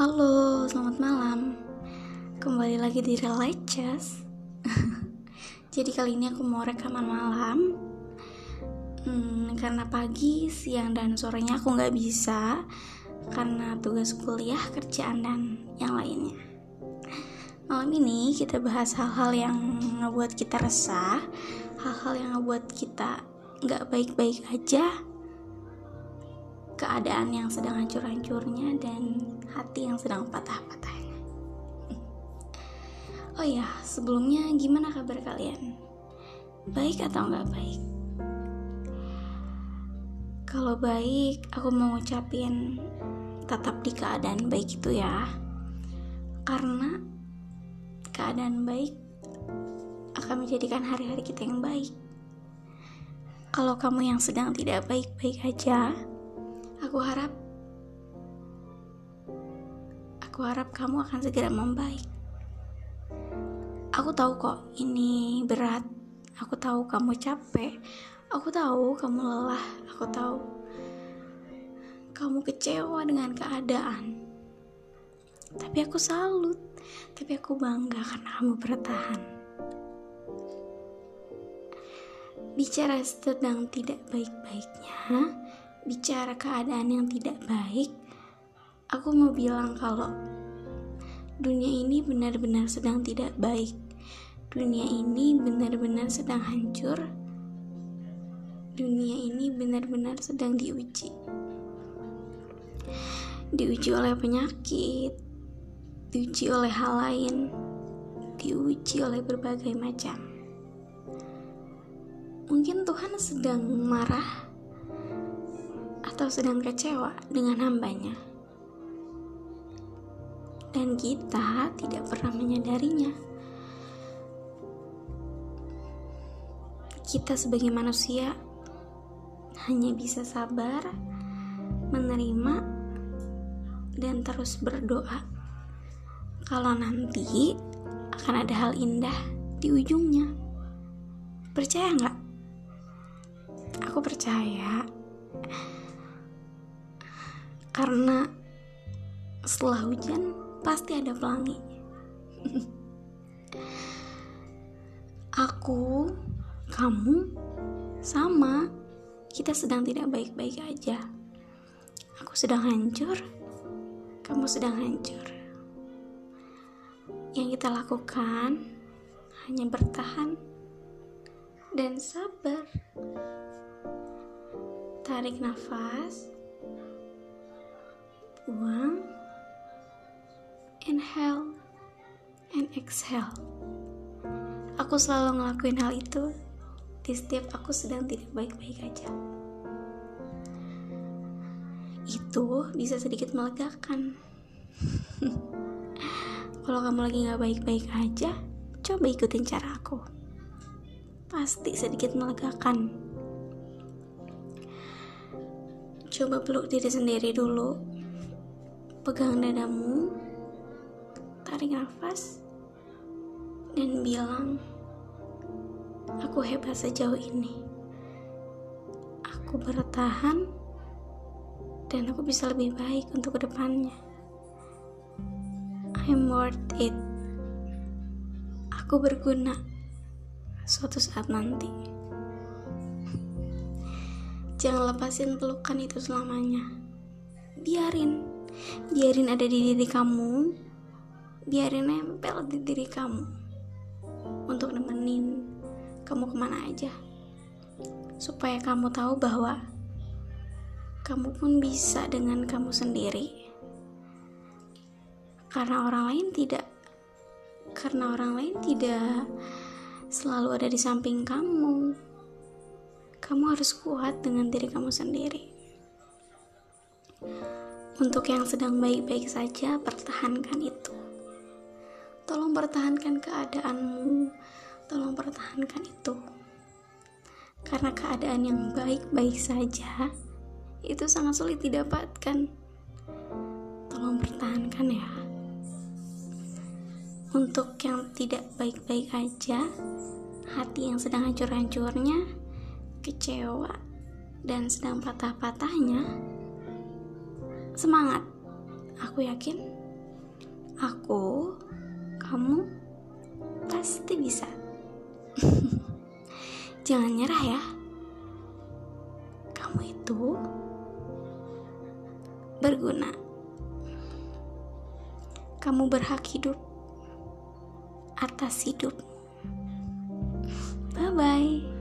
Halo, selamat malam. Kembali lagi di Religious. Jadi kali ini aku mau rekaman malam. Hmm, karena pagi, siang, dan sorenya aku nggak bisa karena tugas kuliah, kerjaan, dan yang lainnya. Malam ini kita bahas hal-hal yang ngebuat kita resah, hal-hal yang ngebuat kita nggak baik-baik aja, keadaan yang sedang hancur-hancurnya dan hati yang sedang patah-patahnya. Oh ya, sebelumnya gimana kabar kalian? Baik atau nggak baik? Kalau baik, aku mau ngucapin tetap di keadaan baik itu ya. Karena keadaan baik akan menjadikan hari-hari kita yang baik. Kalau kamu yang sedang tidak baik-baik aja, aku harap aku harap kamu akan segera membaik. Aku tahu kok ini berat. Aku tahu kamu capek. Aku tahu kamu lelah. Aku tahu kamu kecewa dengan keadaan. Tapi aku salut. Tapi aku bangga karena kamu bertahan. Bicara sedang tidak baik-baiknya, bicara keadaan yang tidak baik, aku mau bilang kalau dunia ini benar-benar sedang tidak baik. Dunia ini benar-benar sedang hancur. Dunia ini benar-benar sedang diuji. Diuji oleh penyakit, diuji oleh hal lain, diuji oleh berbagai macam. Mungkin Tuhan sedang marah atau sedang kecewa dengan hambanya. Dan kita tidak pernah menyadarinya. Kita sebagai manusia hanya bisa sabar, menerima, dan terus berdoa. Kalau nanti akan ada hal indah di ujungnya. Percaya nggak? Aku percaya karena setelah hujan pasti ada pelangi. Aku, kamu, sama. Kita sedang tidak baik-baik aja. Aku sedang hancur, kamu sedang hancur. Yang kita lakukan hanya bertahan dan sabar. Tarik nafas buang, inhale, and exhale. Aku selalu ngelakuin hal itu di setiap aku sedang tidak baik-baik aja. Itu bisa sedikit melegakan. Kalau kamu lagi gak baik-baik aja, coba ikutin cara aku. Pasti sedikit melegakan. Coba peluk diri sendiri dulu pegang dadamu, tarik nafas, dan bilang, "Aku hebat sejauh ini. Aku bertahan, dan aku bisa lebih baik untuk ke depannya. I'm worth it. Aku berguna suatu saat nanti." Jangan lepasin pelukan itu selamanya. Biarin biarin ada di diri kamu. Biarin nempel di diri kamu. Untuk nemenin kamu ke mana aja. Supaya kamu tahu bahwa kamu pun bisa dengan kamu sendiri. Karena orang lain tidak karena orang lain tidak selalu ada di samping kamu. Kamu harus kuat dengan diri kamu sendiri untuk yang sedang baik-baik saja, pertahankan itu. Tolong pertahankan keadaanmu, tolong pertahankan itu. Karena keadaan yang baik-baik saja itu sangat sulit didapatkan. Tolong pertahankan ya. Untuk yang tidak baik-baik aja, hati yang sedang hancur-hancurnya, kecewa, dan sedang patah-patahnya, Semangat. Aku yakin aku, kamu pasti bisa. Jangan nyerah ya. Kamu itu berguna. Kamu berhak hidup atas hidup. Bye bye.